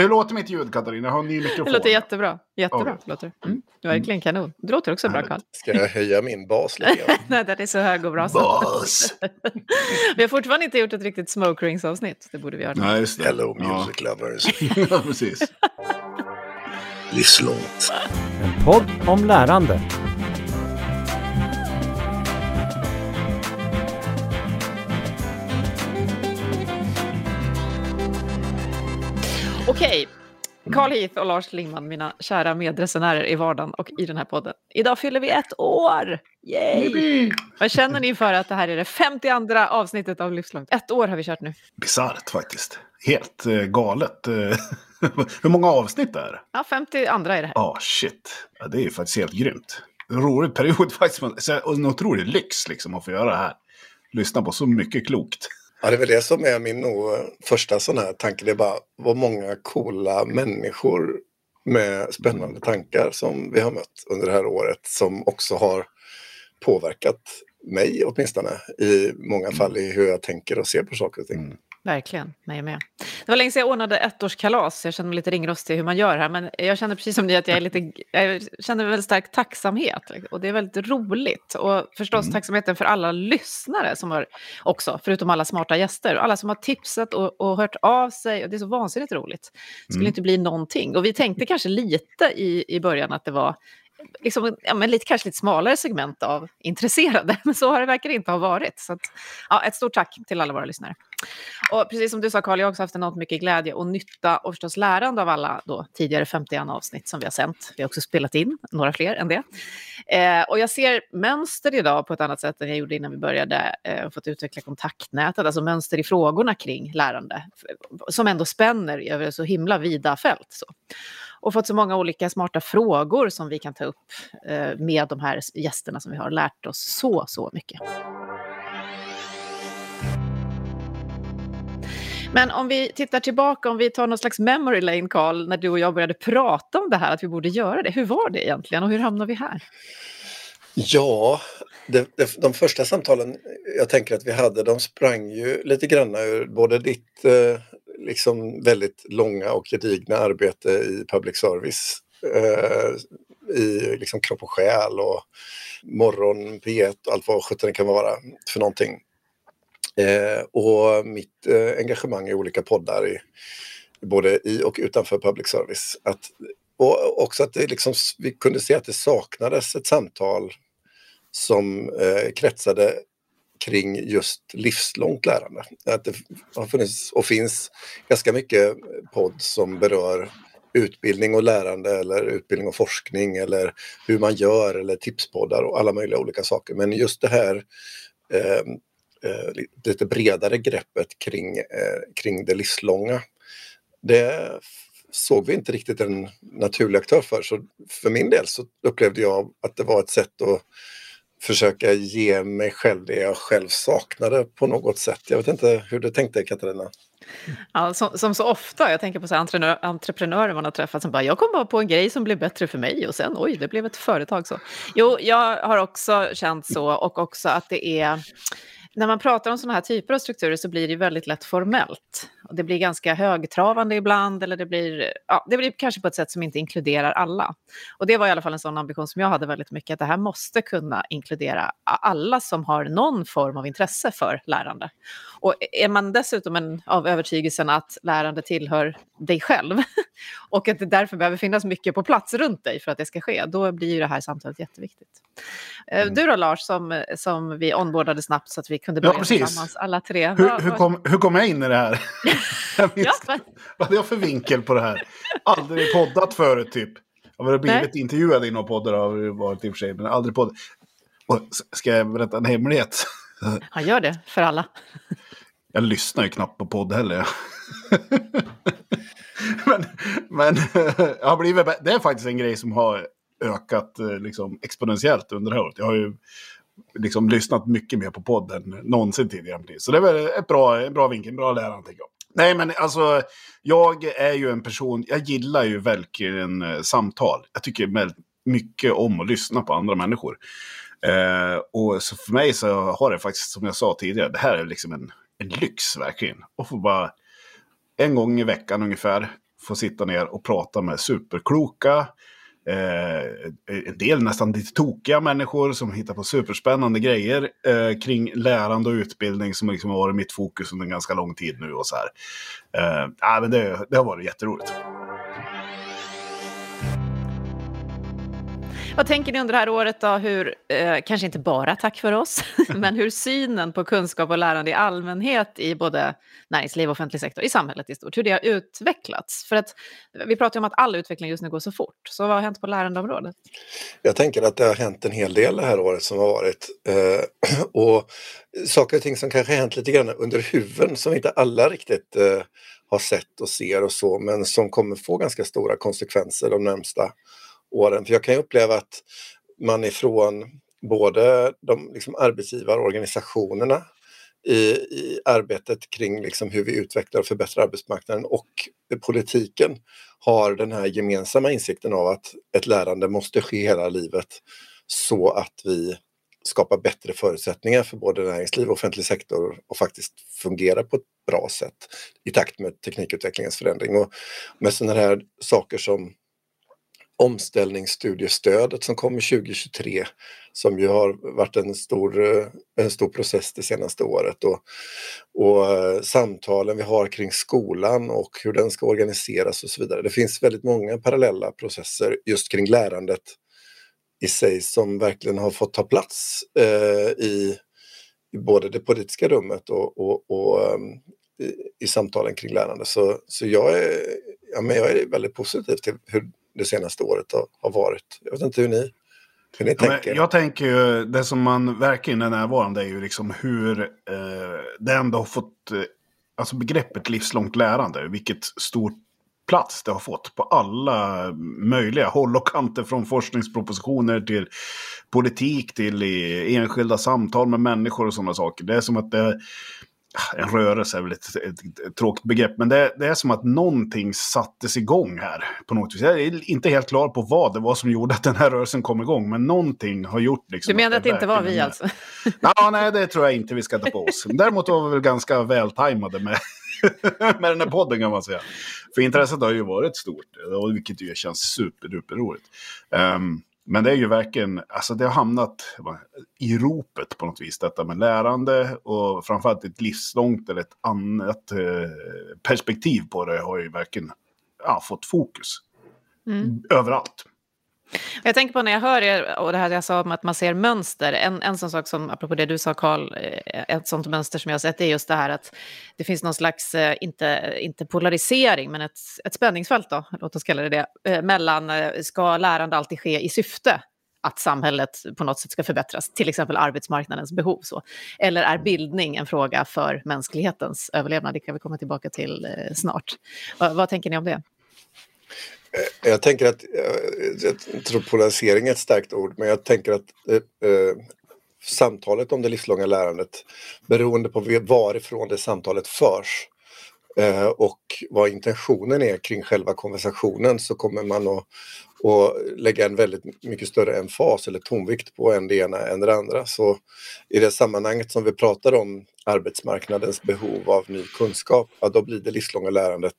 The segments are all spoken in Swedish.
Hur låter mitt ljud, Katarina? Jag har en ny mikrofon. Det låter jättebra. Jättebra Okej. låter det. Mm. Verkligen kanon. Det låter också bra, Carl. Ska jag höja min bas lite? Nej, den är så hög och bra. så. Bas! Vi har fortfarande inte gjort ett riktigt smoke rings avsnitt. Det borde vi göra. Nej, just det. Hello Ja. music lovers. ja, precis. Livslångt. En podd om lärande. Okej. Carl Heath och Lars Lingman, mina kära medresenärer i vardagen och i den här podden. Idag fyller vi ett år! Yay! Vad känner ni för att det här är det 52 avsnittet av Livslångt? Ett år har vi kört nu. Bisarrt faktiskt. Helt eh, galet. Eh, Hur många avsnitt är det? Ja, 52 är det här. Ja, shit. Ja, det är ju faktiskt helt grymt. Rolig period faktiskt. en otrolig lyx liksom att få göra det här. Lyssna på så mycket klokt. Ja, det är väl det som är min nog första sån här tanke. Det är bara vad många coola människor med spännande tankar som vi har mött under det här året som också har påverkat mig åtminstone i många fall i hur jag tänker och ser på saker och ting. Mm. Verkligen, mig med. Det var länge sedan jag ordnade ettårskalas. Jag känner mig lite ringrostig hur man gör här. Men jag känner precis som ni att jag är lite... Jag känner väldigt stark tacksamhet. Och det är väldigt roligt. Och förstås tacksamheten för alla lyssnare som har också, förutom alla smarta gäster. Alla som har tipsat och, och hört av sig. Och det är så vansinnigt roligt. Det skulle Mm. inte bli någonting. Och vi tänkte kanske lite i, i början att det var liksom, ja, men lite, kanske lite smalare segment av intresserade. Men så har det verkar inte ha varit. Så att, ja, ett stort tack till alla våra lyssnare. Och precis som du sa Karl, jag har också haft enormt mycket glädje och nytta och förstås lärande av alla då, tidigare 51 avsnitt som vi har sänt. Vi har också spelat in några fler än det. Eh, och jag ser mönster idag på ett annat sätt än jag gjorde innan vi började eh, fått utveckla kontaktnätet, alltså mönster i frågorna kring lärande som ändå spänner över så himla vida fält. Så. Och fått så många olika smarta frågor som vi kan ta upp eh, med de här gästerna som vi har lärt oss så, så mycket. Men om vi tittar tillbaka, om vi tar någon slags memory lane, Carl, när du och jag började prata om det här, att vi borde göra det. Hur var det egentligen och hur hamnade vi här? Ja, det, det, de första samtalen jag tänker att vi hade, de sprang ju lite grann ur både ditt eh, liksom väldigt långa och gedigna arbete i public service, eh, i liksom kropp och själ och morgon, P1 och allt vad sjutton det kan vara för någonting. Eh, och mitt eh, engagemang i olika poddar, i, både i och utanför public service. Att, och också att det liksom, vi kunde se att det saknades ett samtal som eh, kretsade kring just livslångt lärande. Att det har funnits och finns ganska mycket podd som berör utbildning och lärande eller utbildning och forskning eller hur man gör eller tipspoddar och alla möjliga olika saker. Men just det här eh, eh, lite bredare greppet kring, eh, kring det livslånga. Det såg vi inte riktigt en naturlig aktör för. Så för min del så upplevde jag att det var ett sätt att försöka ge mig själv det jag själv saknade på något sätt. Jag vet inte hur du tänkte Katarina? Ja, som, som så ofta, jag tänker på så entreprenör, entreprenörer man har träffat som bara, jag kom bara på en grej som blev bättre för mig och sen, oj, det blev ett företag så. Jo, jag har också känt så och också att det är, när man pratar om sådana här typer av strukturer så blir det väldigt lätt formellt. Och det blir ganska högtravande ibland eller det blir, ja, det blir kanske på ett sätt som inte inkluderar alla. Och det var i alla fall en sån ambition som jag hade väldigt mycket, att det här måste kunna inkludera alla som har någon form av intresse för lärande. Och är man dessutom en, av övertygelsen att lärande tillhör dig själv och att det därför behöver finnas mycket på plats runt dig för att det ska ske, då blir ju det här samtalet jätteviktigt. Eh, Du då Lars, som, som vi onboardade snabbt så att vi kunde Ja, börja precis. tillsammans alla tre. Hur, hur, kom, hur kom jag in i det här? Jag minns, Ja, men- Vad hade jag för vinkel på det här? Aldrig poddat förut typ. Jag har blivit Nej. intervjuad i några poddar har det varit i och för sig, men aldrig poddat. Och ska jag berätta en hemlighet? Han gör det för alla. Jag lyssnar ju knappt på podd heller. men men jag har blivit, det är faktiskt en grej som har ökat eh, liksom, exponentiellt under det här året. Jag har ju liksom lyssnat mycket mer på podden någonsin tidigare. Så det är väl ett bra, en bra vinkel, en bra lärande jag. Nej, men alltså, jag är ju en person, jag gillar ju verkligen eh, samtal. Jag tycker väldigt mycket om att lyssna på andra människor. Eh, och så för mig så har det faktiskt, som jag sa tidigare, det här är liksom en, en lyx verkligen. Och få bara en gång i veckan ungefär få sitta ner och prata med superkloka, eh, en del nästan lite tokiga människor som hittar på superspännande grejer eh, kring lärande och utbildning som liksom har varit mitt fokus under en ganska lång tid nu. och så här. Eh, men det, det har varit jätteroligt. Vad tänker ni under det här året då, hur, eh, kanske inte bara tack för oss, men hur synen på kunskap och lärande i allmänhet i både näringsliv och offentlig sektor, i samhället i stort, hur det har utvecklats? För att vi pratar ju om att all utveckling just nu går så fort, så vad har hänt på lärandeområdet? Jag tänker att det har hänt en hel del det här året som har varit. Eh, och saker och ting som kanske har hänt lite grann under huven som inte alla riktigt eh, har sett och ser och så, men som kommer få ganska stora konsekvenser de närmsta åren. För jag kan uppleva att man ifrån både de liksom arbetsgivarorganisationerna i, i arbetet kring liksom hur vi utvecklar och förbättrar arbetsmarknaden och politiken har den här gemensamma insikten av att ett lärande måste ske hela livet så att vi skapar bättre förutsättningar för både näringsliv och offentlig sektor och faktiskt fungera på ett bra sätt i takt med teknikutvecklingens förändring. Och med sådana här saker som omställningsstudiestödet som kommer 2023 som ju har varit en stor, eh, en stor process det senaste året och, och eh, samtalen vi har kring skolan och hur den ska organiseras och så vidare. Det finns väldigt många parallella processer just kring lärandet i sig som verkligen har fått ta plats eh, i, i både det politiska rummet och, och, och eh, i, i, samtalen kring lärande. Så, så jag, är, ja, men jag är väldigt positiv till hur det senaste året har, har varit. Jag vet inte hur ni, hur ni ja, tänker. Jag tänker ju, det som man verkligen är närvarande är ju liksom hur eh, det ändå har fått, eh, alltså begreppet livslångt lärande, vilket stort plats det har fått på alla möjliga håll och kanter från forskningspropositioner till politik till enskilda samtal med människor och sådana saker. Det är som att det, en rörelse är väl ett, ett, ett tråkigt begrepp, men det, det, är som att någonting sattes igång här på något vis. Jag är inte helt klar på vad det var som gjorde att den här rörelsen kom igång, men någonting har gjort liksom. Du menar att det, inte var vi alltså? Ja, nej, det tror jag inte vi ska ta på oss. Däremot var vi väl ganska vältajmade med, med den här podden kan man säga. För intresset har ju varit stort, vilket ju känns superduperroligt. Um, men det är ju verkligen, alltså det har hamnat i ropet på något vis, detta med lärande och framförallt ett livslångt eller ett annat eh, perspektiv på det har ju verkligen ja, fått fokus. Mm. Överallt. Jag tänker på när jag hör er och det här jag sa om att man ser mönster. En, en sån sak som, apropå det du sa Karl, eh, ett sånt mönster som jag har sett är just det här att det finns någon slags, eh, inte, inte polarisering, men ett, ett spänningsfält då, låt oss kalla det det, eh, mellan ska lärande alltid ske i syfte att samhället på något sätt ska förbättras, till exempel arbetsmarknadens behov. Så. Eller är bildning en fråga för mänsklighetens överlevnad? Det kan vi komma tillbaka till snart. Vad, vad tänker ni om det? Eh, jag tänker att, eh, jag tror polarisering är ett starkt ord, men jag tänker att eh, eh, samtalet om det livslånga lärandet, beroende på varifrån det samtalet förs eh, och vad intentionen är kring själva konversationen så kommer man att, att lägga en väldigt mycket större emfas eller tonvikt på en det ena än det andra. Så i det sammanhanget som vi pratar om arbetsmarknadens behov av ny kunskap, ja, då blir det livslånga lärandet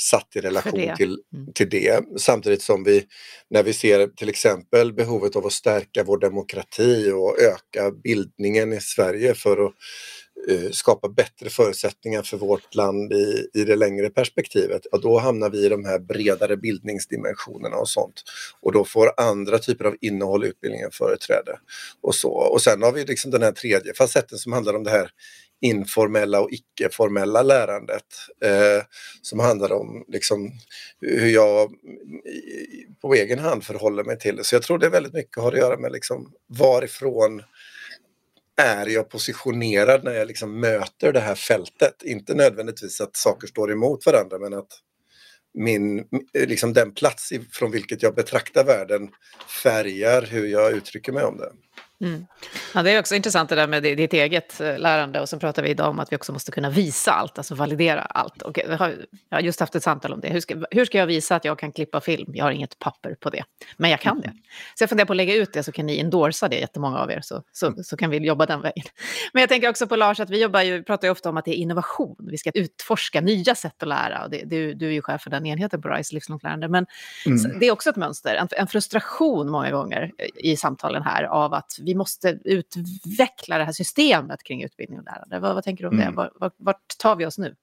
satt i relation till, mm. till det. Samtidigt som vi, när vi ser till exempel behovet av att stärka vår demokrati och öka bildningen i Sverige för att uh, skapa bättre förutsättningar för vårt land i, i det längre perspektivet, ja, då hamnar vi i de här bredare bildningsdimensionerna och sånt. Och då får andra typer av innehåll i utbildningen företräde. Och, så. och sen har vi liksom den här tredje facetten som handlar om det här informella och icke-formella lärandet eh, som handlar om liksom, hur jag eh, på egen hand förhåller mig till det. Så jag tror det är väldigt mycket har att göra med liksom, varifrån är jag positionerad när jag liksom möter det här fältet. Inte nödvändigtvis att saker står emot varandra men att min, eh, liksom den plats från vilket jag betraktar världen färgar hur jag uttrycker mig om det. Mm. Ja, det är också intressant det där med ditt eget eh, lärande och så pratar vi idag om att vi också måste kunna visa allt, alltså validera allt. Och jag har just haft ett samtal om det. Hur ska, hur ska jag visa att jag kan klippa film? Jag har inget papper på det, men jag kan det. Så jag funderar på att lägga ut det så kan ni endorsa det, jättemånga av er, så, så, så kan vi jobba den vägen. Men jag tänker också på Lars, att vi jobbar ju, pratar ju ofta om att det är innovation. Vi ska utforska nya sätt att lära. Och det, du, du är ju chef för den enheten på RISE, livslångt lärande. Men mm. det är också ett mönster, en, en frustration många gånger i samtalen här av att vi måste utveckla det här systemet kring utbildning och lärande. Vad, vad tänker du om mm. det? Vart, vart tar vi oss nu?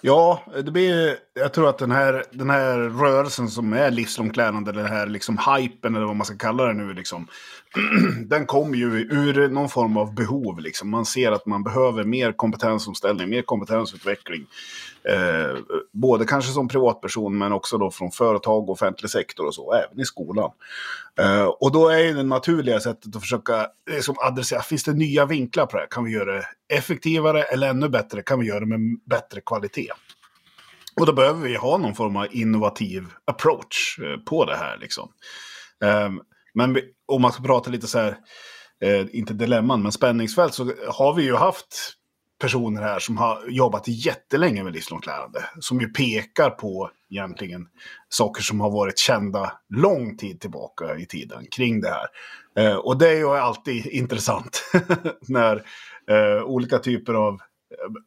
Ja, det blir, jag tror att den här, den här rörelsen som är livslångt lärande, den här liksom hypen eller vad man ska kalla det nu, liksom, den kommer ju ur någon form av behov. Liksom. Man ser att man behöver mer kompetensomställning, mer kompetensutveckling. Eh, både kanske som privatperson men också då från företag och offentlig sektor och så, även i skolan. Eh, och då är ju det naturliga sättet att försöka eh, liksom, adressera, finns det nya vinklar på det här? Kan vi göra det effektivare eller ännu bättre? Kan vi göra det med bättre kvalitet? Och då behöver vi ha någon form av innovativ approach eh, på det här. Liksom. Ehm, men om man ska prata lite så här, eh, inte dilemman, men spänningsfält, så har vi ju haft personer här som har jobbat jättelänge med livslångt lärande. Som ju pekar på egentligen saker som har varit kända lång tid tillbaka i tiden kring det här. Eh, och det är ju alltid intressant när eh, olika typer av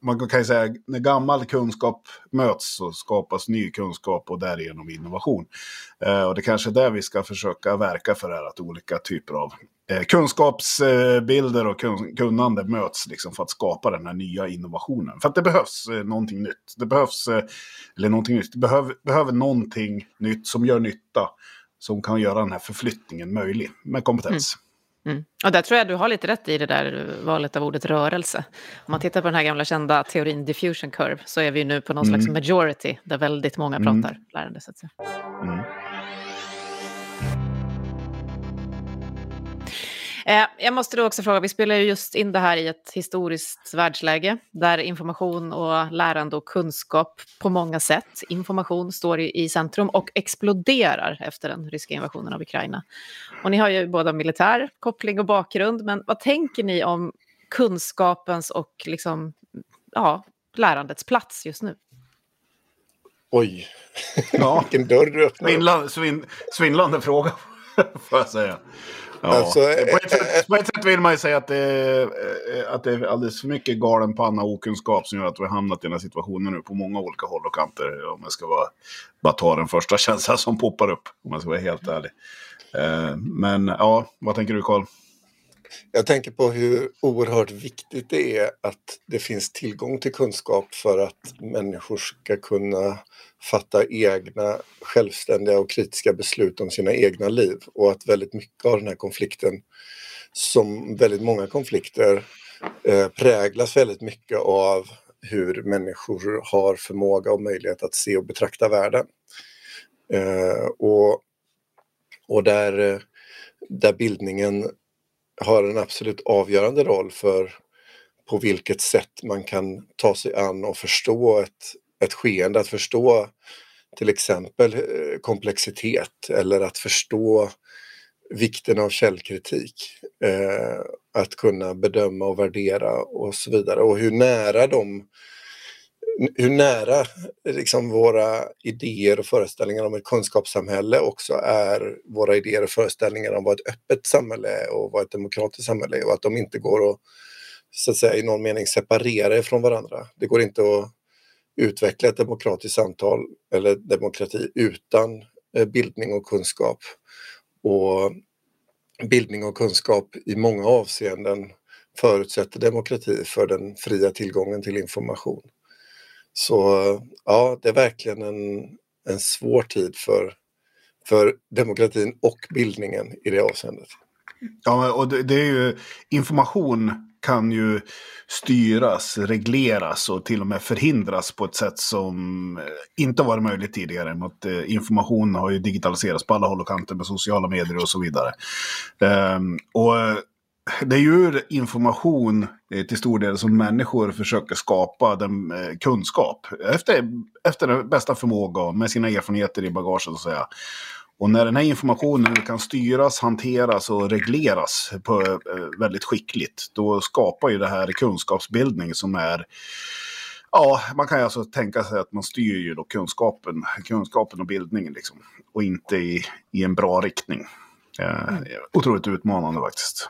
man kan ju säga när gammal kunskap möts så skapas ny kunskap och därigenom innovation. Eh, och det kanske är där vi ska försöka verka för här, att olika typer av eh, kunskapsbilder och kunnande möts liksom för att skapa den här nya innovationen. För att det behövs eh, någonting nytt. Det behövs, eh, eller någonting nytt, det behöver, behöver någonting nytt som gör nytta. Som kan göra den här förflyttningen möjlig med kompetens. Mm. Mm. Och där tror jag du har lite rätt i det där valet av ordet rörelse. Om man tittar på den här gamla kända teorin diffusion curve så är vi nu på någon mm. slags majority där väldigt många mm. pratar lärande. Så att säga. Eh, jag måste då också fråga, vi spelar ju just in det här i ett historiskt världsläge där information och lärande och kunskap på många sätt, information står i, i centrum och exploderar efter den ryska invasionen av Ukraina. Och ni har ju båda militär koppling och bakgrund, men vad tänker ni om kunskapens och liksom, ja, lärandets plats just nu? Oj, ja. vilken dörr du öppnar. Svindlande, svin, svindlande fråga, får jag säga. Ja. Alltså, på, ett sätt, på, ett sätt, vill man ju säga att det, är, att det är alldeles för mycket galen panna och okunskap som gör att vi har hamnat i den här situationen nu på många olika håll och kanter. Om jag ska vara, bara ta den första känslan som poppar upp, om jag ska vara helt ärlig. Eh, men ja, vad tänker du Karl? Jag tänker på hur oerhört viktigt det är att det finns tillgång till kunskap för att människor ska kunna fatta egna självständiga och kritiska beslut om sina egna liv och att väldigt mycket av den här konflikten, som väldigt många konflikter, eh, präglas väldigt mycket av hur människor har förmåga och möjlighet att se och betrakta världen. Eh, och, och där, eh, där bildningen har en absolut avgörande roll för på vilket sätt man kan ta sig an och förstå ett, ett skeende, att förstå till exempel eh, komplexitet eller att förstå vikten av källkritik. Eh, att kunna bedöma och värdera och så vidare och hur nära de hur nära liksom, våra idéer och föreställningar om ett kunskapssamhälle också är våra idéer och föreställningar om vad ett öppet samhälle är och vad ett demokratiskt samhälle är och att de inte går att, så att säga, i någon mening separera ifrån varandra. Det går inte att utveckla ett demokratiskt samtal eller demokrati utan eh, bildning och kunskap. Och bildning och kunskap i många avseenden förutsätter demokrati för den fria tillgången till information. Så ja, det är verkligen en, en svår tid för, för demokratin och bildningen i det avseendet. Ja, och det, det är ju information kan ju styras, regleras och till och med förhindras på ett sätt som eh, inte varit möjligt tidigare. Att eh, information har ju digitaliserats på alla håll och kanter med sociala medier och så vidare. Um, och eh, det är ju information eh, till stor del som människor försöker skapa den eh, kunskap efter, efter bästa förmåga med sina erfarenheter i bagaget. Så att säga. Och när den här informationen kan styras, hanteras och regleras på, eh, väldigt skickligt, då skapar ju det här kunskapsbildning som är Ja, man kan ju alltså tänka sig att man styr ju då kunskapen, kunskapen och bildningen liksom. Och inte i, i en bra riktning. Eh, Mm. Otroligt utmanande faktiskt.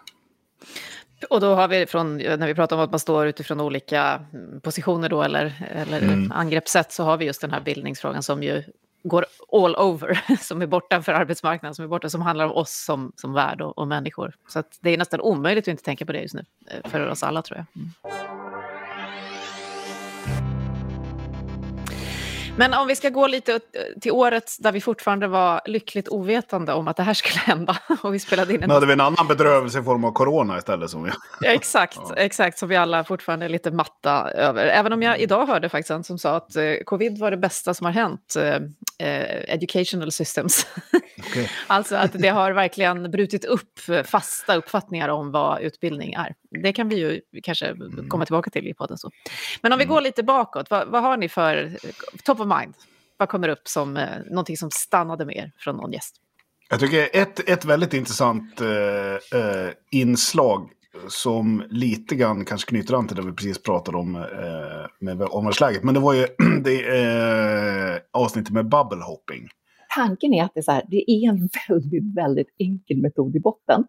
Och då har vi från, när vi pratar om att man står utifrån olika mm, positioner då, eller, eller Mm. angreppssätt, så har vi just den här bildningsfrågan som ju går all over, som är bortanför arbetsmarknaden, som är borta, som handlar om oss som, som värld och, och människor. Så det är nästan omöjligt att inte tänka på det just nu, eh, för oss alla tror jag. Mm. Men om vi ska gå lite till året där vi fortfarande var lyckligt ovetande om att det här skulle hända och vi spelade in en Nu hade vi en annan bedrövelse i form av corona istället. Som vi... Ja, exakt, Ja. exakt, som vi alla fortfarande är lite matta över. Även om jag idag hörde faktiskt en som sa att eh, covid var det bästa som har hänt, eh, eh, educational systems. Okej. alltså att det har verkligen brutit upp fasta uppfattningar om vad utbildning är. Det kan vi ju kanske komma tillbaka till i podden. Så. Men om vi går lite bakåt, vad, vad har ni för top of mind? Vad kommer upp som eh, någonting som stannade med er från någon gäst? Jag tycker ett, ett väldigt intressant eh, eh, inslag som lite grann kanske knyter an till det vi precis pratade om eh, med omvärldsläget. Men det var ju det, eh, avsnittet med bubble hopping. tanken är att det är, så här, det är en väldigt, väldigt enkel metod i botten.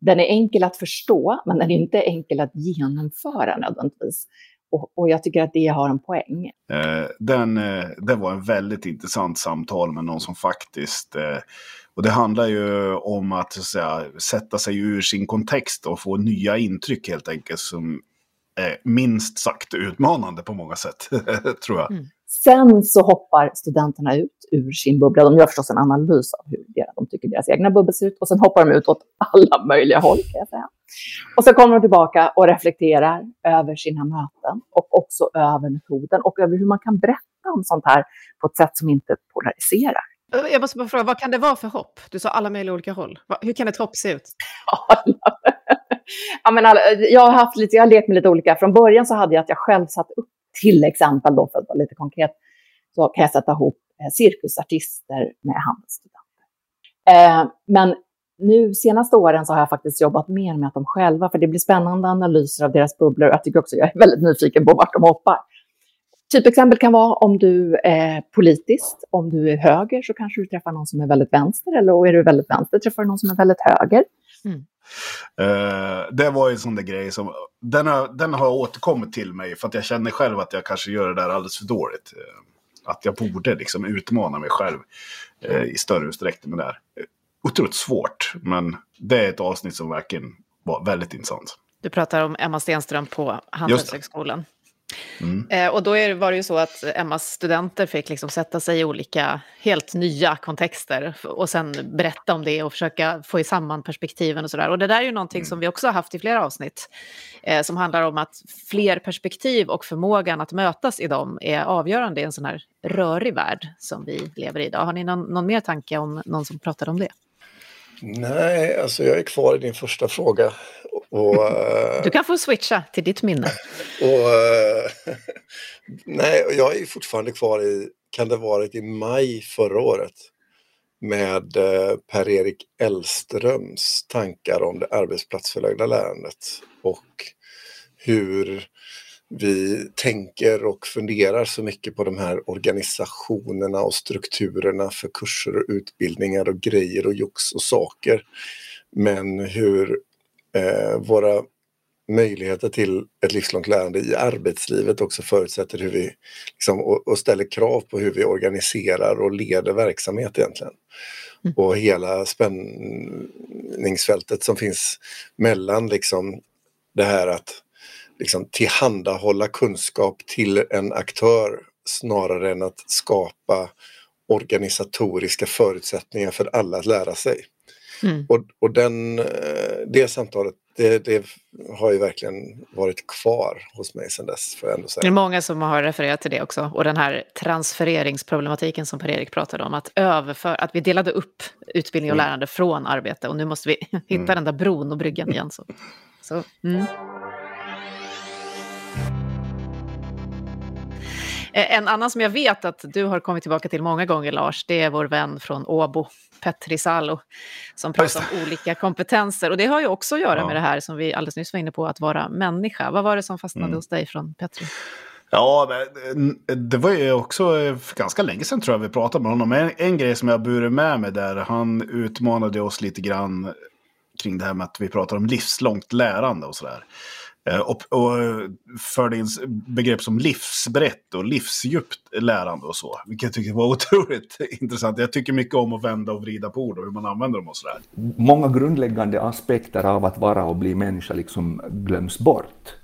Den är enkel att förstå, men den är inte enkel att genomföra nödvändigtvis. Och, och jag tycker att det har en poäng. Eh, den, eh, det var en väldigt intressant samtal med någon som faktiskt... Eh, och det handlar ju om att, att säga, sätta sig ur sin kontext och få nya intryck helt enkelt. Som är minst sagt utmanande på många sätt, tror jag. Mm. Sen så hoppar studenterna ut ur sin bubbla. De gör förstås en analys av hur de tycker deras egna bubbel ser ut och sen hoppar de ut åt alla möjliga håll kan jag säga. Och så kommer de tillbaka och reflekterar över sina möten och också över metoden och över hur man kan berätta om sånt här på ett sätt som inte polariserar. Eh, Jag måste bara fråga, vad kan det vara för hopp? Du sa alla möjliga olika håll. Hur kan ett hopp se ut? alla. ja, men alla, jag har haft lite, jag har lekt med lite olika. Från början så hade jag att jag själv satt upp, till exempel då för att vara lite konkret, så kan jag sätta ihop eh, cirkusartister med handelsstudenter. Eh, men nu senaste åren så har jag faktiskt jobbat mer med att de själva, för det blir spännande analyser av deras bubblor. Jag tycker också, jag är väldigt nyfiken på vart de hoppar. Typexempel kan vara om du är politiskt, om du är höger så kanske du träffar någon som är väldigt vänster, eller är du väldigt vänster träffar du någon som är väldigt höger. Mm. Eh, det var ju en sån där grej som... Den har, den har återkommit till mig för att jag känner själv att jag kanske gör det där alldeles för dåligt. Eh, att jag borde liksom utmana mig själv eh, i större utsträckning med det här. Otroligt svårt, men det är ett avsnitt som verkligen var väldigt intressant. Du pratar om Emma Stenström på Handelshögskolan. Mm. Eh, och då är, var det ju så att Emmas studenter fick liksom sätta sig i olika helt nya kontexter och sen berätta om det och försöka få i samman perspektiven och sådär. Och det där är ju någonting som vi också har haft i flera avsnitt eh, som handlar om att fler perspektiv och förmågan att mötas i dem är avgörande i en sån här rörig värld som vi lever i idag. Har ni någon, någon mer tanke om någon som pratar om det? Nej, alltså jag är kvar i din första fråga. Och, eh, Du kan få switcha till ditt minne. och, eh, nej, jag är fortfarande kvar i, kan det varit i maj förra året, med eh, Per-Erik Elströms tankar om det arbetsplatsförlagda lärandet och hur vi tänker och funderar så mycket på de här organisationerna och strukturerna för kurser och utbildningar och grejer och jox och saker. Men hur eh, våra möjligheter till ett livslångt lärande i arbetslivet också förutsätter hur vi liksom, och, och ställer krav på hur vi organiserar och leder verksamhet egentligen. Mm. Och hela spänningsfältet som finns mellan liksom det här att liksom tillhandahålla kunskap till en aktör snarare än att skapa organisatoriska förutsättningar för alla att lära sig. Mm. Och, och den, eh, det samtalet, det, det har ju verkligen varit kvar hos mig sedan dess, får jag ändå Det är säga. många som har refererat till det också. Och den här transfereringsproblematiken som Per-Erik pratade om. Att, överför, att vi delade upp utbildning och Mm. lärande från arbete. Och nu måste vi hitta Mm. den där bron och bryggan igen. Så. Så, mm. En annan som jag vet att du har kommit tillbaka till många gånger, Lars, det är vår vän från Åbo, Petri Salo, som pratar om olika kompetenser. Och det har ju också att göra ja. med det här som vi alldeles nyss var inne på, att vara människa. Vad var det som fastnade mm. hos dig från Petri? Ja, det var ju också ganska länge sedan tror jag vi pratade med honom. En, en grej som jag burit med mig där, han utmanade oss lite grann kring det här med att vi pratar om livslångt lärande och sådär. Eh, och, och förde in begrepp som livsbrett och livsdjupt lärande och så. Vilket jag tycker var otroligt intressant. Jag tycker mycket om att vända och vrida på ord och hur man använder dem och sådär. Många grundläggande aspekter av att vara och bli människa liksom glöms bort.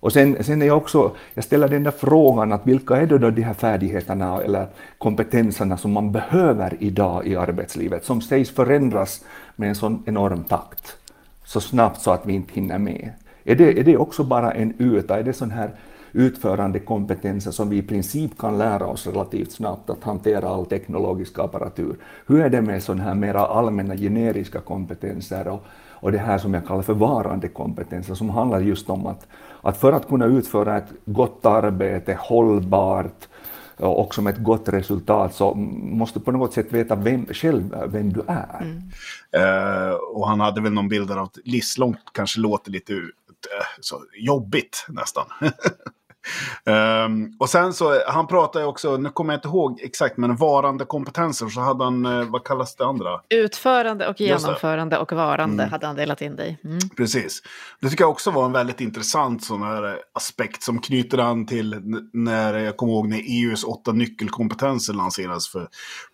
Och sen, sen är jag också, jag ställer den där frågan att vilka är då de här färdigheterna eller kompetenserna som man behöver idag i arbetslivet, som sägs förändras med en sån enorm takt, så snabbt så att vi inte hinner med. Är det, är det också bara en yta, är det sån här utförande kompetenser som vi i princip kan lära oss relativt snabbt att hantera all teknologisk apparatur. Hur är det med sådana här mera allmänna generiska kompetenser och, och det här som jag kallar för varande kompetenser som handlar just om att, att för att kunna utföra ett gott arbete, hållbart, och också med ett gott resultat så måste du på något sätt veta vem, själv vem du är. Mm. Uh, och han hade väl någon bild av att livslångt kanske låter lite så jobbigt nästan. Um, och sen så, han pratar ju också, nu kommer jag inte ihåg exakt, men varande kompetenser, så hade han, eh, vad kallas det andra? Utförande och genomförande och varande mm. hade han delat in dig. Mm. Precis. Det tycker jag också var en väldigt intressant sån här aspekt som knyter an till när jag kommer ihåg när EUs åtta nyckelkompetenser lanserades för,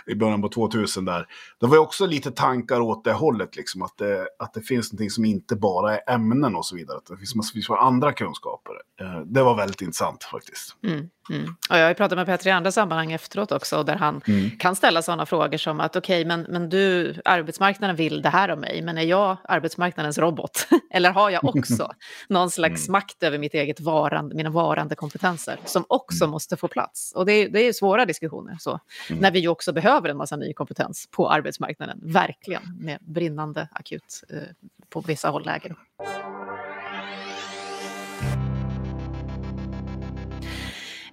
i början på 2000 där. Det var ju också lite tankar åt det hållet, liksom, att, det, att det finns någonting som inte bara är ämnen och så vidare. Att det finns av andra kunskaper. Eh, det var väldigt intressant faktiskt. Mm, mm. Och jag har ju pratat med Petter i andra sammanhang efteråt också, där han mm. kan ställa sådana frågor som att okej, okay, men, men du, arbetsmarknaden vill det här av mig, men är jag arbetsmarknadens robot? Eller har jag också någon slags mm. makt över mitt eget varande, mina varande kompetenser, som också mm. måste få plats? Och det, det är svåra diskussioner, så, mm. när vi ju också behöver en massa ny kompetens på arbetsmarknaden, verkligen, med brinnande akut eh, på vissa håll läger.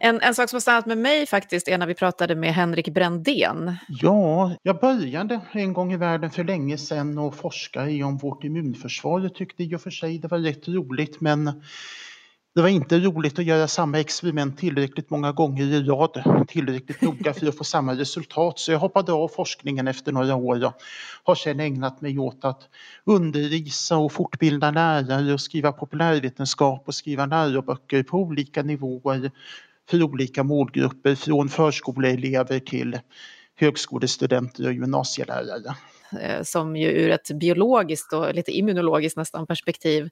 En, en sak som har stannat med mig faktiskt är när vi pratade med Henrik Brändén. Ja, jag började en gång i världen för länge sedan och forska i om vårt immunförsvar. Jag tyckte i och för sig det var rätt roligt men det var inte roligt att göra samma experiment tillräckligt många gånger i rad, tillräckligt noga för att få samma resultat. Så jag hoppade av forskningen efter några år och har sedan ägnat mig åt att undervisa och fortbilda lärare och skriva populärvetenskap och skriva läroböcker på olika nivåer för olika målgrupper från förskoleelever till högskolestudenter och gymnasielärare eh, som ju ur ett biologiskt och lite immunologiskt nästan perspektiv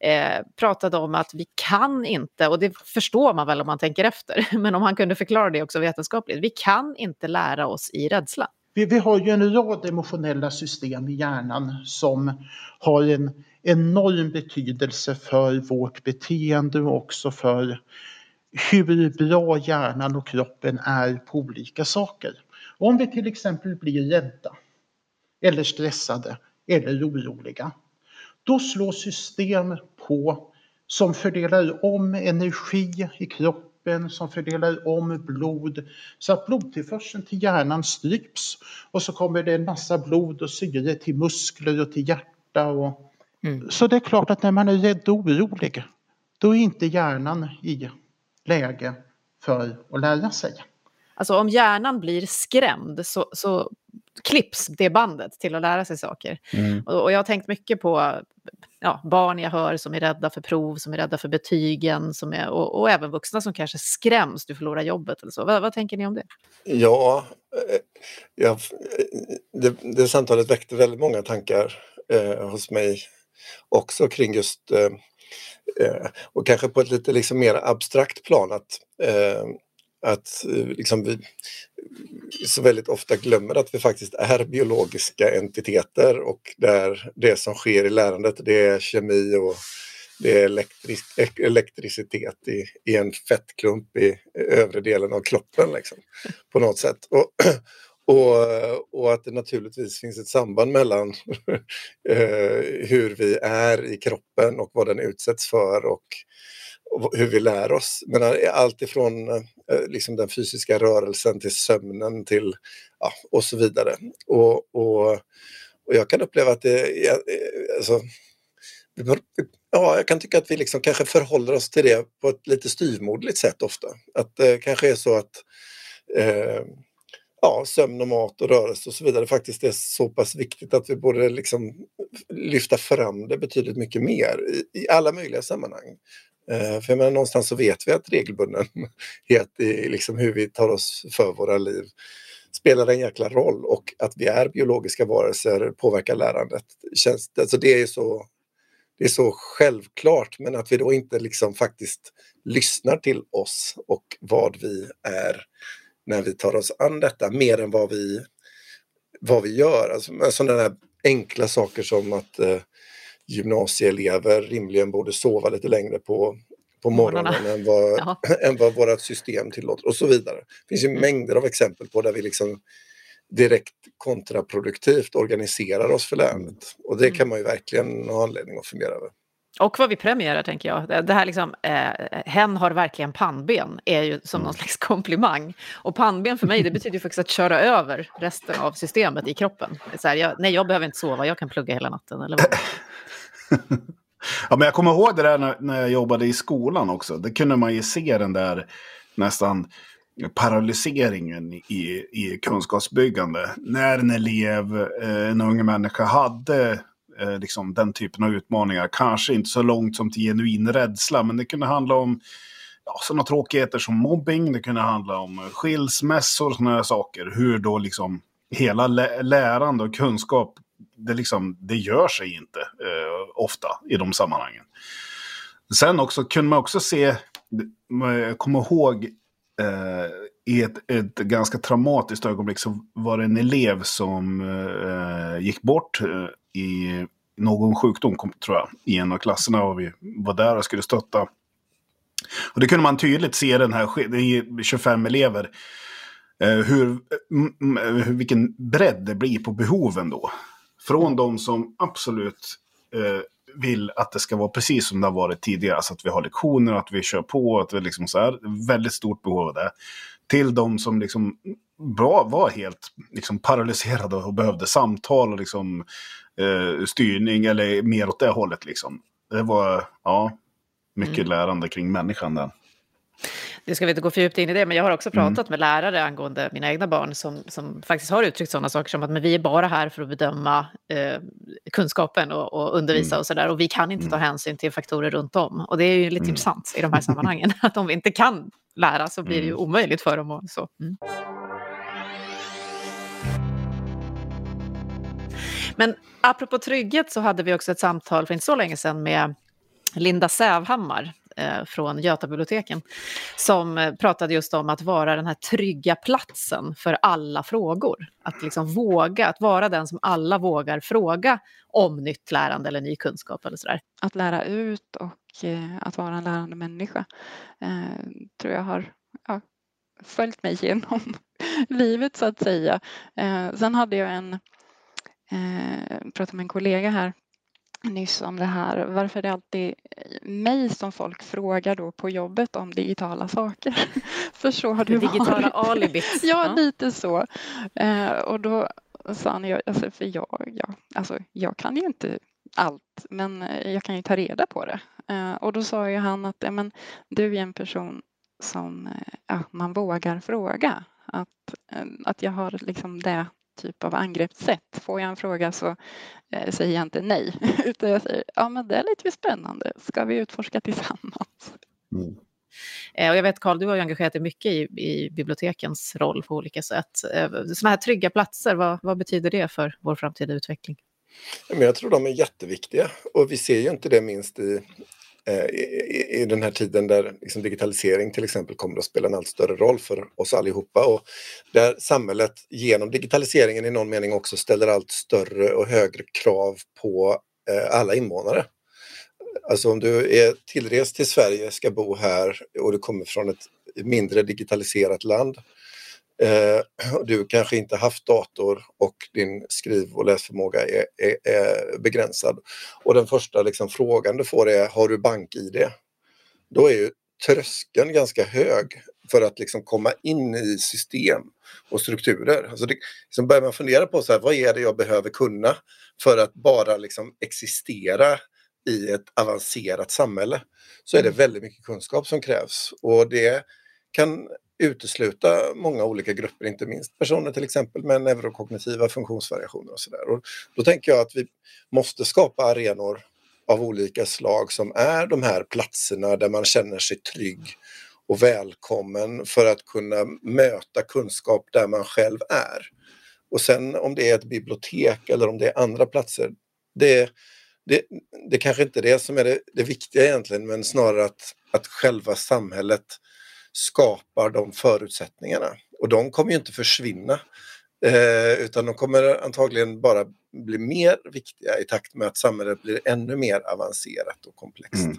eh, pratade om att vi kan inte, och det förstår man väl om man tänker efter, men om han kunde förklara det också vetenskapligt, vi kan inte lära oss i rädsla. Vi, vi har ju en rad emotionella system i hjärnan som har en enorm betydelse för vårt beteende och också för hur bra hjärnan och kroppen är på olika saker. Om vi till exempel blir rädda eller stressade eller oroliga, då slår system på som fördelar om energi i kroppen, som fördelar om blod så att blodtillförseln till hjärnan stryps och så kommer det en massa blod och syre till muskler och till hjärta. Och... Mm. Så det är klart att när man är rädd och orolig, då är inte hjärnan i läge för att lära sig. Alltså om hjärnan blir skrämd så, så klipps det bandet till att lära sig saker. Mm. Och, och, jag har tänkt mycket på ja, barn jag hör som är rädda för prov, som är rädda för betygen, som är, och, och även vuxna som kanske skräms, du förlorar jobbet eller så. Vad, vad tänker ni om det? Ja, eh, ja det, det samtalet väckte väldigt många tankar eh, hos mig också kring just eh, Eh, och kanske på ett lite liksom mer abstrakt plan att, eh, att eh, liksom vi så väldigt ofta glömmer att vi faktiskt är biologiska entiteter och där det som sker i lärandet det är kemi och det är elektris elektricitet i, i en fettklump i övre delen av kroppen liksom, på något sätt. Och, och, och att det naturligtvis finns ett samband mellan eh, hur vi är i kroppen och vad den utsätts för och, hur vi lär oss. Men eh, allt ifrån eh, Eh, liksom den fysiska rörelsen till sömnen till ja, och så vidare. Och, och, och jag kan uppleva att det är, eh, alltså, Ja, jag kan tycka att vi liksom kanske förhåller oss till det på ett lite styvmoderligt sätt ofta. Att det kanske är så att eh, ja, sömn och mat och rörelse och så vidare faktiskt är så pass viktigt att vi borde liksom lyfta fram det betydligt mycket mer i, i alla möjliga sammanhang. Eh, för jag menar, någonstans så vet vi att regelbundenhet i liksom hur vi tar oss för våra liv spelar en jäkla roll och att vi är biologiska varelser påverkar lärandet. Känns, alltså det, är så, det är så självklart men att vi då inte liksom faktiskt lyssnar till oss och vad vi är när vi tar oss an detta mer än vad vi, vad vi gör. Alltså, sådana där enkla saker som att eh, gymnasieelever rimligen borde sova lite längre på, på morgonen än vad, än vad vårt system tillåter och så vidare. Det finns ju mm. mängder av exempel på där vi liksom direkt kontraproduktivt organiserar oss för lärandet. Och det mm. kan man ju verkligen ha anledning att fundera över. Och vad vi premierar, tänker jag. Det här liksom, eh, hen har verkligen pannben, är ju som någon mm. slags komplimang. Och pannben för mig, det betyder ju faktiskt att köra över resten av systemet i kroppen. Så här, jag, nej, jag behöver inte sova, jag kan plugga hela natten. Eller vad? ja, men jag kommer ihåg det där när, när jag jobbade i skolan också. Det kunde man ju se den där nästan paralyseringen i, i kunskapsbyggande. När en elev, eh, en ung människa, hade eh, liksom den typen av utmaningar. Kanske inte så långt som till genuin rädsla, men det kunde handla om ja, sådana tråkigheter som mobbing, det kunde handla om skilsmässor och sådana saker. Hur då liksom hela lä lärande och kunskap, det, liksom, det gör sig inte eh, ofta i de sammanhangen. Sen också kunde man också se, jag kommer ihåg eh, i ett, ett ganska traumatiskt ögonblick så var det en elev som eh, gick bort eh, i någon sjukdom, tror jag, i en av klasserna och vi var där och skulle stötta. Och det kunde man tydligt se den här, det är 25 elever, eh, mm, mm, hur, vilken bredd det blir på behoven då. Från de som absolut eh, vill att det ska vara precis som det har varit tidigare, alltså att vi har lektioner, att vi kör på, att vi liksom så här, väldigt stort behov av det. Till de som liksom var, var helt liksom paralyserade och behövde samtal och liksom eh, styrning eller mer åt det hållet. Liksom. Det var ja, mycket mm. lärande kring människan där. Det ska vi inte gå för djupt in i det, men jag har också mm. pratat mm. med lärare angående mina egna barn som, som faktiskt har uttryckt sådana saker som att men vi är bara här för att bedöma eh, kunskapen och, och undervisa mm. och sådär och vi kan inte ta mm. hänsyn till faktorer runt om. Och det är ju lite mm. intressant i de här sammanhangen, att om vi inte kan lära så blir det ju omöjligt för dem. Och så. Men apropå trygghet så hade vi också ett samtal för inte så länge sedan med Linda Sävhammar Eh, från Götabiblioteken som eh, pratade just om att vara den här trygga platsen för alla frågor. Att liksom våga, att vara den som alla vågar fråga om nytt lärande eller ny kunskap eller sådär. Att lära ut och eh, att vara en lärande människa eh, tror jag har ja, följt mig genom livet så att säga. sen hade jag en eh, pratade med en kollega här nyss om det här. Varför det alltid mig som folk frågar då på jobbet om digitala saker? För så har det, det digitala alibit. ja, lite så. Eh, och då sa han, jag, alltså, för jag, ja, alltså, jag kan ju inte allt, men jag kan ju ta reda på det. Eh, och då sa ju han att men, du är en person som eh, ja, man vågar fråga. Att, eh, att jag har liksom det typ av angreppssätt. Får jag en fråga så eh, säger jag inte nej, utan jag säger ja men det är lite spännande, ska vi utforska tillsammans? Mm. Eh, och jag vet Karl, du har ju engagerat dig mycket i, i bibliotekens roll på olika sätt. Eh, sådana här trygga platser, vad, vad betyder det för vår framtida utveckling? jag tror de är jätteviktiga och vi ser ju inte det minst i Eh, i, i den här tiden där liksom digitalisering till exempel kommer att spela en allt större roll för oss allihopa och där samhället genom digitaliseringen i någon mening också ställer allt större och högre krav på eh, alla invånare. Alltså om du är tillrest till Sverige, ska bo här och du kommer från ett mindre digitaliserat land Eh, du kanske inte haft dator och din skriv och läsförmåga är, är, är begränsad. Och den första liksom, frågan du får är, har du bank-id? Då är ju tröskeln ganska hög för att liksom komma in i system och strukturer. Alltså det, liksom börjar man fundera på så här, vad är det jag behöver kunna för att bara liksom existera i ett avancerat samhälle så är det väldigt mycket kunskap som krävs och det kan utesluta många olika grupper, inte minst personer till exempel med neurokognitiva funktionsvariationer och sådär. Då tänker jag att vi måste skapa arenor av olika slag som är de här platserna där man känner sig trygg och välkommen för att kunna möta kunskap där man själv är. Och sen om det är ett bibliotek eller om det är andra platser, det, det, det kanske inte är det som är det, det viktiga egentligen, men snarare att, att själva samhället skapar de förutsättningarna. Och de kommer ju inte försvinna, eh, utan de kommer antagligen bara bli mer viktiga i takt med att samhället blir ännu mer avancerat och komplext. Mm.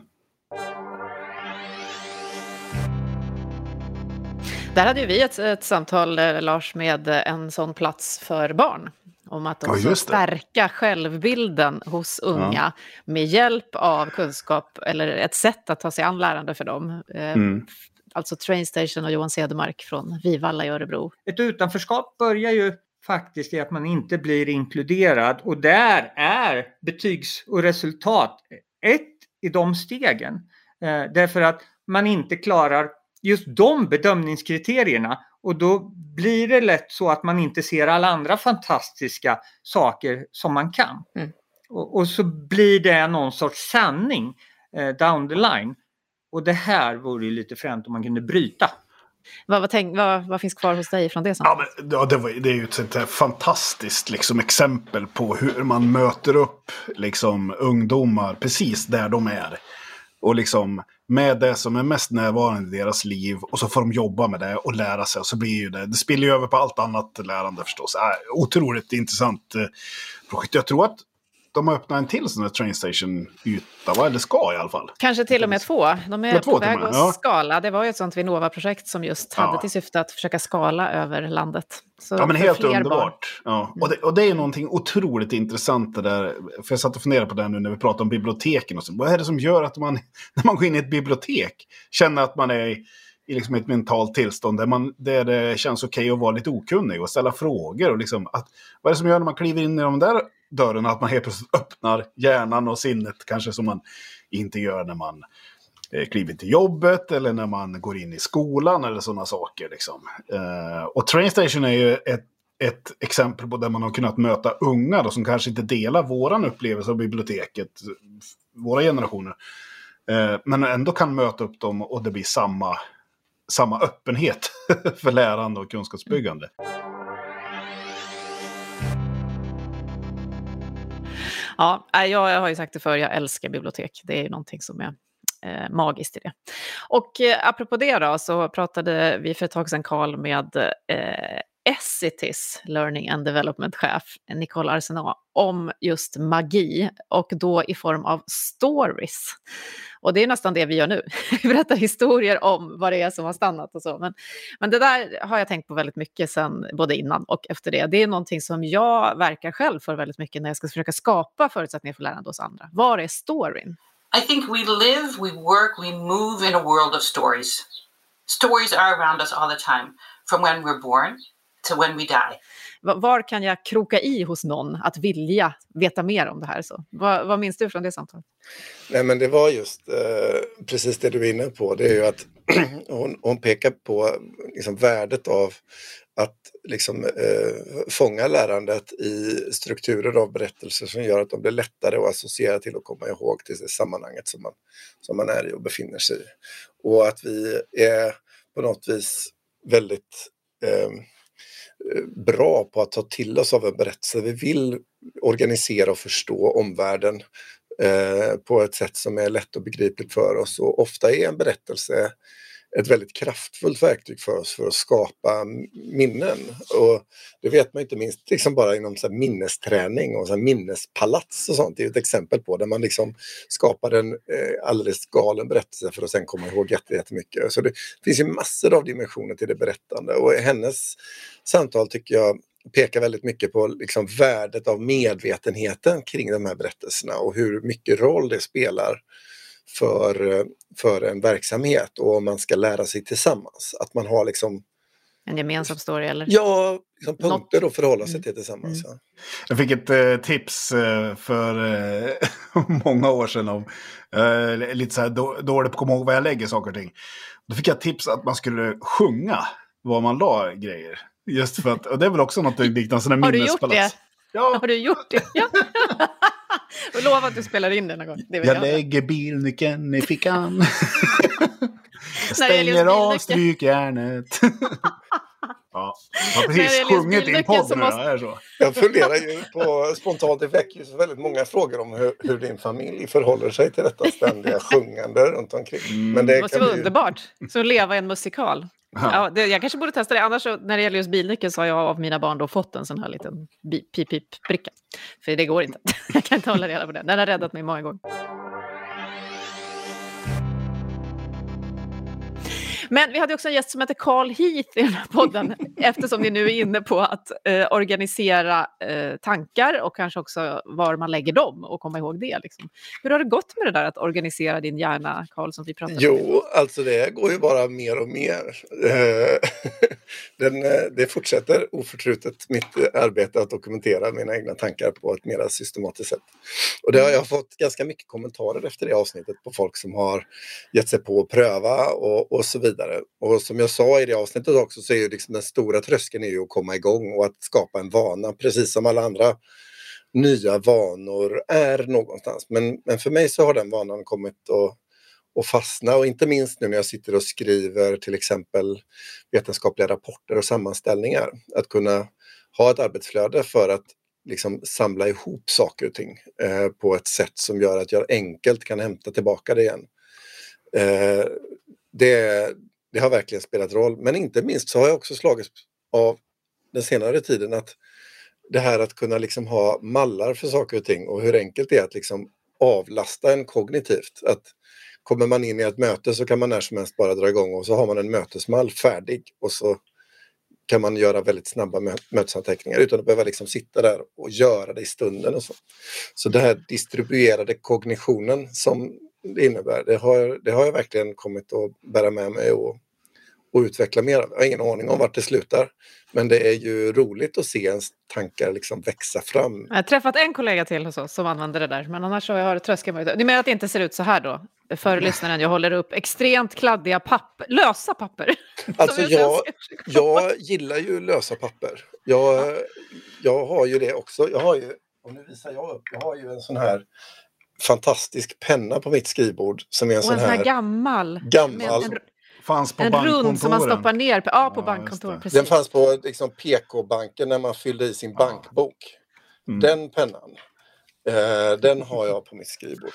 Där hade ju vi ett, ett samtal, eh, Lars, med en sån plats för barn. Om att också ja, stärka självbilden hos unga ja. med hjälp av kunskap eller ett sätt att ta sig an lärande för dem. Eh, mm. Alltså Trainstation och Johan Cedermark från Vivalla i Örebro. Ett utanförskap börjar ju faktiskt i att man inte blir inkluderad och där är betygs och resultat ett i de stegen. Eh, därför att man inte klarar just de bedömningskriterierna och då blir det lätt så att man inte ser alla andra fantastiska saker som man kan. Mm. Och, och, så blir det någon sorts sanning eh, down the line. Och det här vore ju lite fränt om man kunde bryta. Vad, vad, tänk, vad, vad, finns kvar hos dig från det? Ja, men, ja, det, var, det är ju ett, ett fantastiskt liksom, exempel på hur man möter upp liksom, ungdomar precis där de är. Och liksom med det som är mest närvarande i deras liv och så får de jobba med det och lära sig. Och så blir ju det, det spiller ju över på allt annat lärande förstås. Äh, otroligt intressant eh, projekt. Jag tror att de har öppnat en till sån här train station-yta, va? eller ska i alla fall. Kanske till och med två. De är på väg att ja. skala. Det var ju ett sånt Vinnova-projekt som just hade ja. till syfte att försöka skala över landet. Så ja, men helt underbart. Ja. Och, det, och det är någonting otroligt intressant det där. För jag satt och funderade på det nu när vi pratade om biblioteken. Och så. Vad är det som gör att man, när man går in i ett bibliotek, känner att man är i liksom ett mentalt tillstånd där, man, där det känns okej okay att vara lite okunnig och ställa frågor. Och liksom att, vad är det som gör när man kliver in i de där dörrarna att man helt plötsligt öppnar hjärnan och sinnet kanske som man inte gör när man eh, kliver till jobbet eller när man går in i skolan eller sådana saker. Liksom. Eh, och Trainstation är ju ett, ett exempel på där man har kunnat möta unga då, som kanske inte delar våran upplevelse av biblioteket, våra generationer. Eh, men ändå kan möta upp dem och det blir samma, samma öppenhet för lärande och kunskapsbyggande. Ja, jag har ju sagt det förr, jag älskar bibliotek. Det är ju någonting som är eh, magiskt i det. Och eh, apropå det då, så pratade vi för ett tag sedan, Karl, med eh, Essitis Learning and Development-chef Nicole Arsenault om just magi och då i form av stories. Och det är nästan det vi gör nu. Vi berättar historier om vad det är som har stannat och så. Men, men det där har jag tänkt på väldigt mycket sen, både innan och efter det. Det är någonting som jag verkar själv för väldigt mycket när jag ska försöka skapa förutsättningar för lärande hos andra. Var är storyn? I think we live, we work, we move in a world of stories. Stories are around us all the time, from when we're born to when we die. Var kan jag kroka i hos någon att vilja veta mer om det här? Så, vad, vad minns du från det samtalet? Nej, men det var just eh, precis det du är inne på. Det är ju att hon, hon pekar på liksom, värdet av att liksom, eh, fånga lärandet i strukturer av berättelser som gör att de blir lättare att associera till och komma ihåg till det sammanhanget som man, som man är i och befinner sig i. Och att vi är på något vis väldigt eh, bra på att ta till oss av en berättelse. Vi vill organisera och förstå omvärlden eh, på ett sätt som är lätt och begripligt för oss och ofta är en berättelse ett väldigt kraftfullt verktyg för oss för att skapa minnen. Och det vet man inte minst liksom bara inom så minnesträning och så minnespalats och sånt. Det är ett exempel på där man liksom skapar en eh, alldeles galen berättelse för att sen komma ihåg jättemycket. Så det finns ju massor av dimensioner till det berättande och hennes samtal tycker jag pekar väldigt mycket på liksom värdet av medvetenheten kring de här berättelserna och hur mycket roll det spelar för, för en verksamhet och om man ska lära sig tillsammans. Att man har liksom En gemensam story eller? Ja, liksom punkter Något. att förhålla sig Mm. till tillsammans. Ja. Jag fick ett eh, tips eh, för eh, många år sedan om eh, lite så här då, dåligt på att komma ihåg var jag lägger saker och ting. Då fick jag tips att man skulle sjunga var man la grejer. Just för att, och det är väl också något liknande sådana Har du gjort minnespalats. det? Ja, Har du gjort det? Ja. och lova att du spelar in det någon gång. Jag jag lägger bilnyckeln i fickan. jag stänger av strykjärnet. ja, jag har precis sjungit bilnyckeln podd nu. måste- så? Jag funderar ju på spontant, det väcker ju så väldigt många frågor om hur, hur din familj förhåller sig till detta ständiga sjungande runt omkring. Men Det det måste kan vara ju- underbart. Så leva i en musikal. Ja. Det, jag kanske borde testa det. Annars så, när det gäller just bilnyckeln så har jag av mina barn då fått en sån här liten pip-pip-bricka. För det går inte. Jag kan inte hålla reda på den. Den har räddat mig många gånger. Men vi hade också en gäst som heter Carl Heath i den här podden eftersom ni nu är inne på att eh, organisera eh, tankar och kanske också var man lägger dem och komma ihåg det. Liksom. Hur har det gått med det där att organisera din hjärna, Carl, som vi pratade om? Jo, alltså det går ju bara mer och mer. Eh, Den, eh, det fortsätter oförtrutet mitt arbete att dokumentera mina egna tankar på ett mer systematiskt sätt. Och det har jag fått ganska mycket kommentarer efter det avsnittet på folk som har gett sig på att pröva och, och så vidare. Och som jag sa i det avsnittet också så är ju liksom den stora tröskeln är ju att komma igång och att skapa en vana, precis som alla andra nya vanor är någonstans. Men, men för mig så har den vanan kommit att och fastna och inte minst nu när jag sitter och skriver till exempel vetenskapliga rapporter och sammanställningar. Att kunna ha ett arbetsflöde för att liksom samla ihop saker och ting eh, på ett sätt som gör att jag enkelt kan hämta tillbaka det igen. Eh, det, det har verkligen spelat roll, men inte minst så har jag också slagits av den senare tiden att det här att kunna liksom ha mallar för saker och ting och hur enkelt det är att liksom avlasta en kognitivt. Att kommer man in i ett möte så kan man när som helst bara dra igång och så har man en mötesmall färdig och så kan man göra väldigt snabba mö mötesanteckningar utan att behöva liksom sitta där och göra det i stunden. Och så. så det här distribuerade kognitionen som det innebär, det har, det har jag verkligen kommit att bära med mig och, och utveckla mer av. Jag har ingen aning om vart det slutar. Men det är ju roligt att se ens tankar liksom växa fram. Jag har träffat en kollega till hos oss som använder det där, men annars så har jag mig. Ni menar att det inte ser ut så här då? För lyssnaren, jag håller upp extremt kladdiga papper, lösa papper. Alltså jag jag gillar ju lösa papper. Jag, jag har ju det också. Jag har ju, och nu visar jag upp, jag har ju en sån här fantastisk penna på mitt skrivbord som är en Och sån en sån här här gammal. gammal. Med en, Fanns på en rund som man stoppar ner på, ja, på Ja, bankkontor. Precis. Den fanns på liksom, PK-banken när man fyllde i sin bankbok. Mm. Den pennan, eh, den har jag på mitt skrivbord.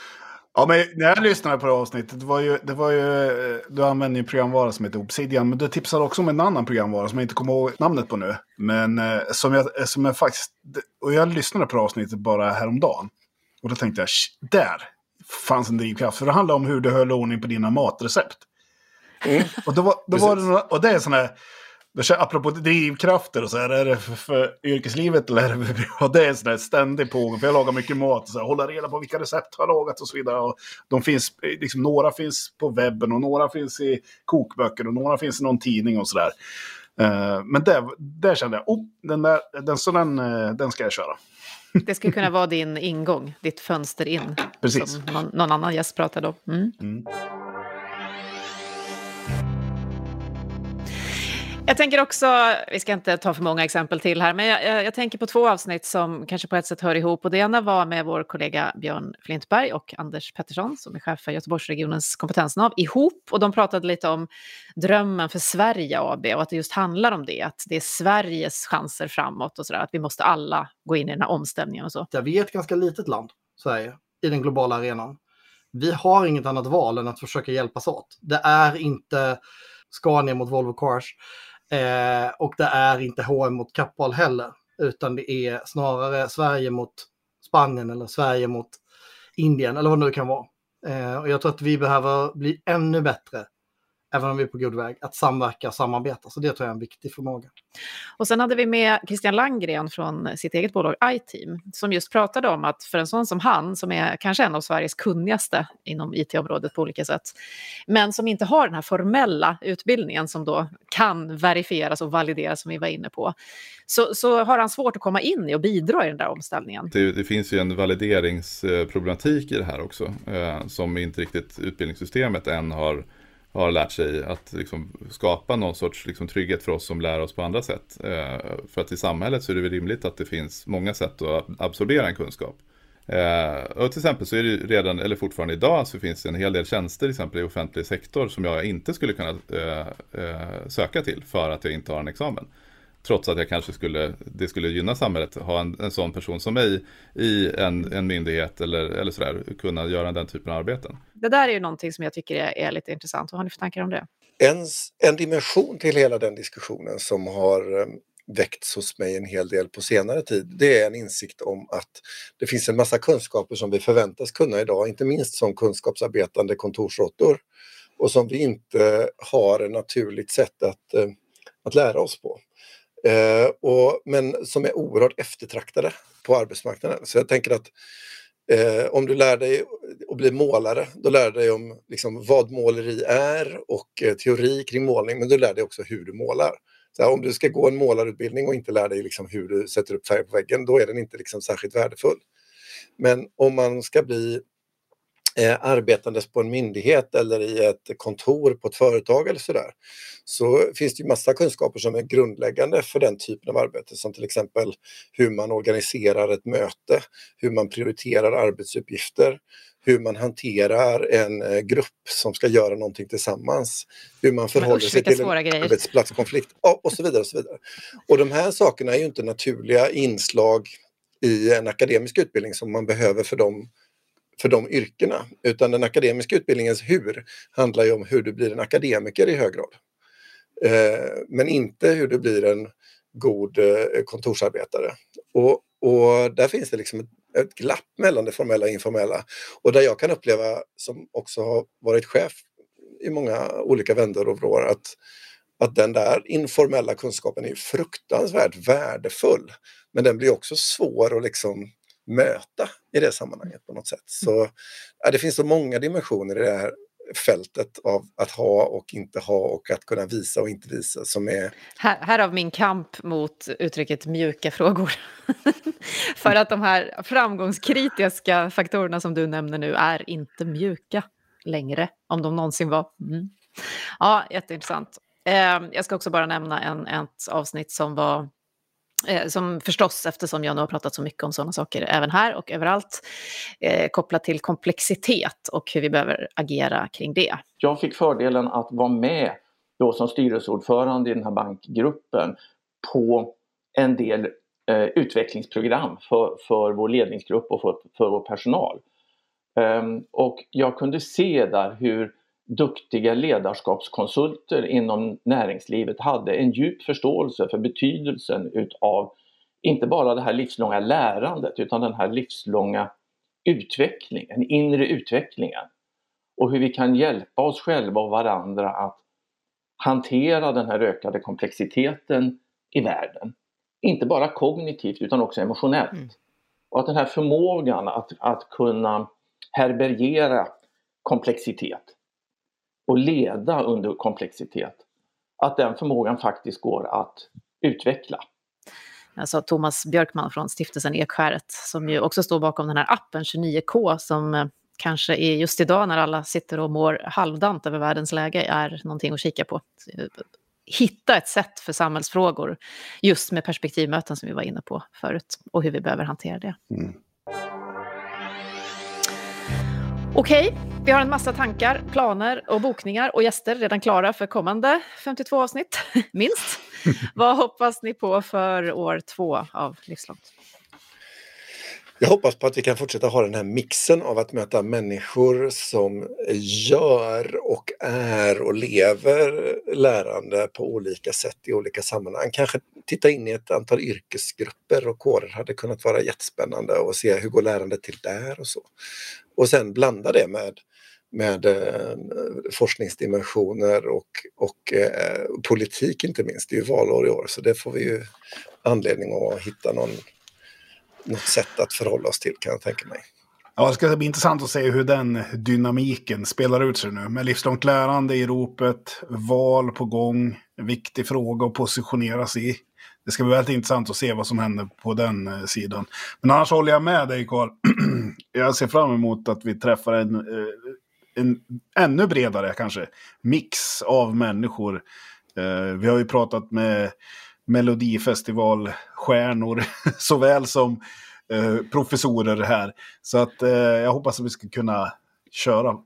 Ja, men när jag lyssnade på det avsnittet, det var ju, det var ju, eh, du använder ju en programvara som heter Obsidian, men du tipsade också om en annan programvara som jag inte kommer ihåg namnet på nu. Men eh, som jag, som jag faktiskt, och jag lyssnade på det avsnittet bara häromdagen. Och då tänkte jag, "Sh, där fanns en drivkraft. För det handlar om hur du höll ordning på dina matrecept. Mm. Och, då var, då var det, några- och det är sån här, apropå drivkrafter och så här, är det för, för yrkeslivet eller är det för privat? Det är en sån där ständig pågående, för jag lagar mycket mat och så här, hålla reda på vilka recept jag har lagat och så vidare. Och de finns, eh, liksom, några finns på webben och några finns i kokböcker och några finns i någon tidning och sådär. Uh, men där, där kände jag, oh, den där, den, så den, eh, den ska jag köra. Det skulle kunna vara din ingång, ditt fönster in. Precis. Som någon, någon annan gäst pratade om. Mm. Mm. Jag tänker också, vi ska inte ta för många exempel till här, men jag, jag, jag tänker på två avsnitt som kanske på ett sätt hör ihop. Och det ena var med vår kollega Björn Flintberg och Anders Pettersson som är chef för Göteborgsregionens kompetensnav ihop. Och de pratade lite om drömmen för Sverige AB och att det just handlar om det, att det är Sveriges chanser framåt och sådär, att vi måste alla gå in i den här omställningen och så. Ja, vi är ett ganska litet land, Sverige, i den globala arenan. Vi har inget annat val än att försöka hjälpas åt. Det är inte Scania mot Volvo Cars eh, och det är inte H&M mot Kappahl heller, utan det är snarare Sverige mot Spanien eller Sverige mot Indien eller vad det nu kan vara. Eh, och jag tror att vi behöver bli ännu bättre även om vi är på god väg, att samverka och samarbeta. Så det tror jag är en viktig förmåga. Och sen hade vi med Christian Langgren från sitt eget bolag iTeam som just pratade om att för en sån som han, som är kanske en av Sveriges kunnigaste inom IT-området på olika sätt, men som inte har den här formella utbildningen som då kan verifieras och valideras som vi var inne på, så, så har han svårt att komma in i och bidra i den där omställningen. Det, det finns ju en valideringsproblematik i det här också, eh, som inte riktigt utbildningssystemet än har har lärt sig att liksom skapa någon sorts liksom trygghet för oss som lär oss på andra sätt. Eh, för att i samhället så är det väl rimligt att det finns många sätt att absorbera en kunskap. Eh, och till exempel så är det redan, eller fortfarande idag, så finns det en hel del tjänster till exempel i offentlig sektor som jag inte skulle kunna eh, söka till för att jag inte har en examen. Trots att jag kanske skulle, det skulle gynna samhället att ha en, en sån person som mig i en, en myndighet eller, eller sådär, kunna göra den typen av arbeten. Det där är ju någonting som jag tycker är, är lite intressant. Vad har ni för tankar om det? En, en dimension till hela den diskussionen som har eh, väckts hos mig en hel del på senare tid, det är en insikt om att det finns en massa kunskaper som vi förväntas kunna idag, inte minst som kunskapsarbetande kontorsråttor och som vi inte har ett naturligt sätt att, eh, att lära oss på. Eh, och, men som är oerhört eftertraktade på arbetsmarknaden. Så jag tänker att eh, om du lär dig att bli målare, då lär du dig om liksom, vad måleri är och eh, teori kring målning, men du lär dig också hur du målar. Så här, om du ska gå en målarutbildning och inte lär dig liksom, hur du sätter upp färg på väggen, då är den inte liksom, särskilt värdefull. Men om man ska bli eh, arbetandes på en myndighet eller i ett kontor på ett företag eller sådär så finns det ju massa kunskaper som är grundläggande för den typen av arbete som till exempel hur man organiserar ett möte, hur man prioriterar arbetsuppgifter, hur man hanterar en eh, grupp som ska göra någonting tillsammans, hur man förhåller usch, sig till en grejer. arbetsplatskonflikt och så vidare. Och så vidare. Och de här sakerna är ju inte naturliga inslag i en akademisk utbildning som man behöver för de för de yrkena. Utan den akademiska utbildningens hur handlar ju om hur du blir en akademiker i hög grad. Eh, men inte hur du blir en god eh, kontorsarbetare. Och, och där finns det liksom ett, ett glapp mellan det formella och informella. Och där jag kan uppleva, som också har varit chef i många olika vändor och vrår, att, att den där informella kunskapen är fruktansvärt värdefull. Men den blir också svår att liksom möta i det sammanhanget på något sätt. Så ja, det finns så många dimensioner i det här fältet av att ha och inte ha och att kunna visa och inte visa som är... Här, här har min kamp mot uttrycket mjuka frågor. För att de här framgångskritiska faktorerna som du nämner nu är inte mjuka längre, om de någonsin var. Mm. Ja, jätteintressant. Eh, jag ska också bara nämna en, ett avsnitt som var Eh, som förstås, eftersom jag nu har pratat så mycket om sådana saker även här och överallt, eh, kopplat till komplexitet och hur vi behöver agera kring det. Jag fick fördelen att vara med då som styrelseordförande i den här bankgruppen på en del eh, utvecklingsprogram för, för vår ledningsgrupp och för, för vår personal. Um, och jag kunde se där hur duktiga ledarskapskonsulter inom näringslivet hade en djup förståelse för betydelsen utav inte bara det här livslånga lärandet utan den här livslånga utvecklingen, inre utvecklingen. Och hur vi kan hjälpa oss själva och varandra att hantera den här ökade komplexiteten i världen. Inte bara kognitivt utan också emotionellt. Mm. Och att den här förmågan att, att kunna härbärgera komplexitet och leda under komplexitet, att den förmågan faktiskt går att utveckla. Alltså Thomas Björkman från stiftelsen Ekskäret som ju också står bakom den här appen 29K som eh, kanske är just idag när alla sitter och mår halvdant över världens läge är någonting att kika på. Hitta ett sätt för samhällsfrågor just med perspektivmöten som vi var inne på förut och hur vi behöver hantera det. Mm. Okej, vi har en massa tankar, planer och bokningar och gäster redan klara för kommande 52 avsnitt, minst. Vad hoppas ni på för år två av Livslångt? Jag hoppas på att vi kan fortsätta ha den här mixen av att möta människor som gör och är och lever lärande på olika sätt i olika sammanhang. Kanske titta in i ett antal yrkesgrupper och kårer hade kunnat vara jättespännande och se hur går lärandet till där och så. Och sen blanda det med med eh, forskningsdimensioner och, och eh, politik inte minst. Det är ju valår i år så det får vi ju anledning att hitta någon, något sätt att förhålla oss till kan jag tänka mig. Ja, det ska bli intressant att se hur den dynamiken spelar ut sig nu. Med livslångt lärande i ropet, val på gång, viktig fråga att positionera sig i. Det ska bli väldigt intressant att se vad som händer på den eh, sidan. Men annars håller jag med dig Carl. jag ser fram emot att vi träffar en, eh, en ännu bredare kanske mix av människor. Eh, vi har ju pratat med Melodifestivalstjärnor såväl som professorer här. Så att jag hoppas att vi ska kunna köra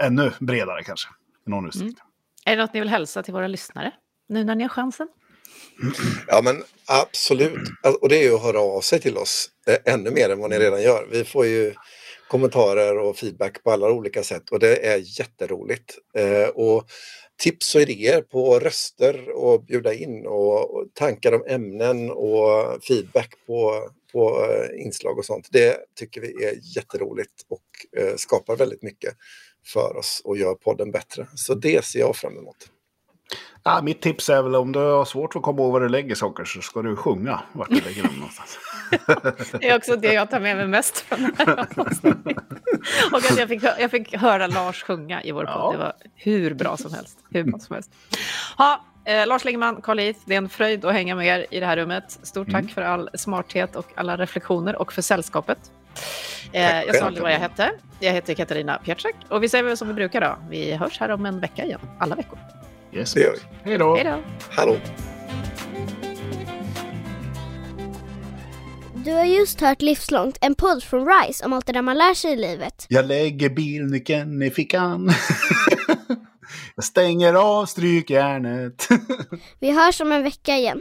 ännu bredare kanske. I någon utsträckning. Mm. Är det något ni vill hälsa till våra lyssnare nu när ni har chansen? Ja men absolut. Och det är ju att höra av sig till oss eh, ännu mer än vad ni redan gör. Vi får ju kommentarer och feedback på alla olika sätt och det är jätteroligt. Eh, och tips och idéer på röster och bjuda in och, tankar om ämnen och feedback på, på eh, inslag och sånt. Det tycker vi är jätteroligt och skapar väldigt mycket för oss och gör podden bättre. Så det ser jag fram emot. Ja, mitt tips är väl om du har svårt att komma ihåg var du lägger saker så ska du sjunga vart du lägger dem någonstans. det är också det jag tar med mig mest från det här Och att jag fick, jag fick höra Lars sjunga i vår podd. Ja. Det var hur bra som helst. Hur bra som helst. Ha, eh, Lars Längman, Carl Heath, det är en fröjd att hänga med er i det här rummet. Stort tack mm. för all smarthet och alla reflektioner och för sällskapet. Eh, jag sa aldrig vad jag hette. Jag heter Katarina Pietschak och vi säger väl som vi brukar då. Vi hörs här om en vecka igen, alla veckor. Yes, det gör vi. Hej då. Hej då. Hallå. Du har just hört Livslångt, en podd från RISE om allt det där man lär sig i livet. Jag lägger bilnyckeln i fickan. jag stänger av strykjärnet. Vi hörs om en vecka igen.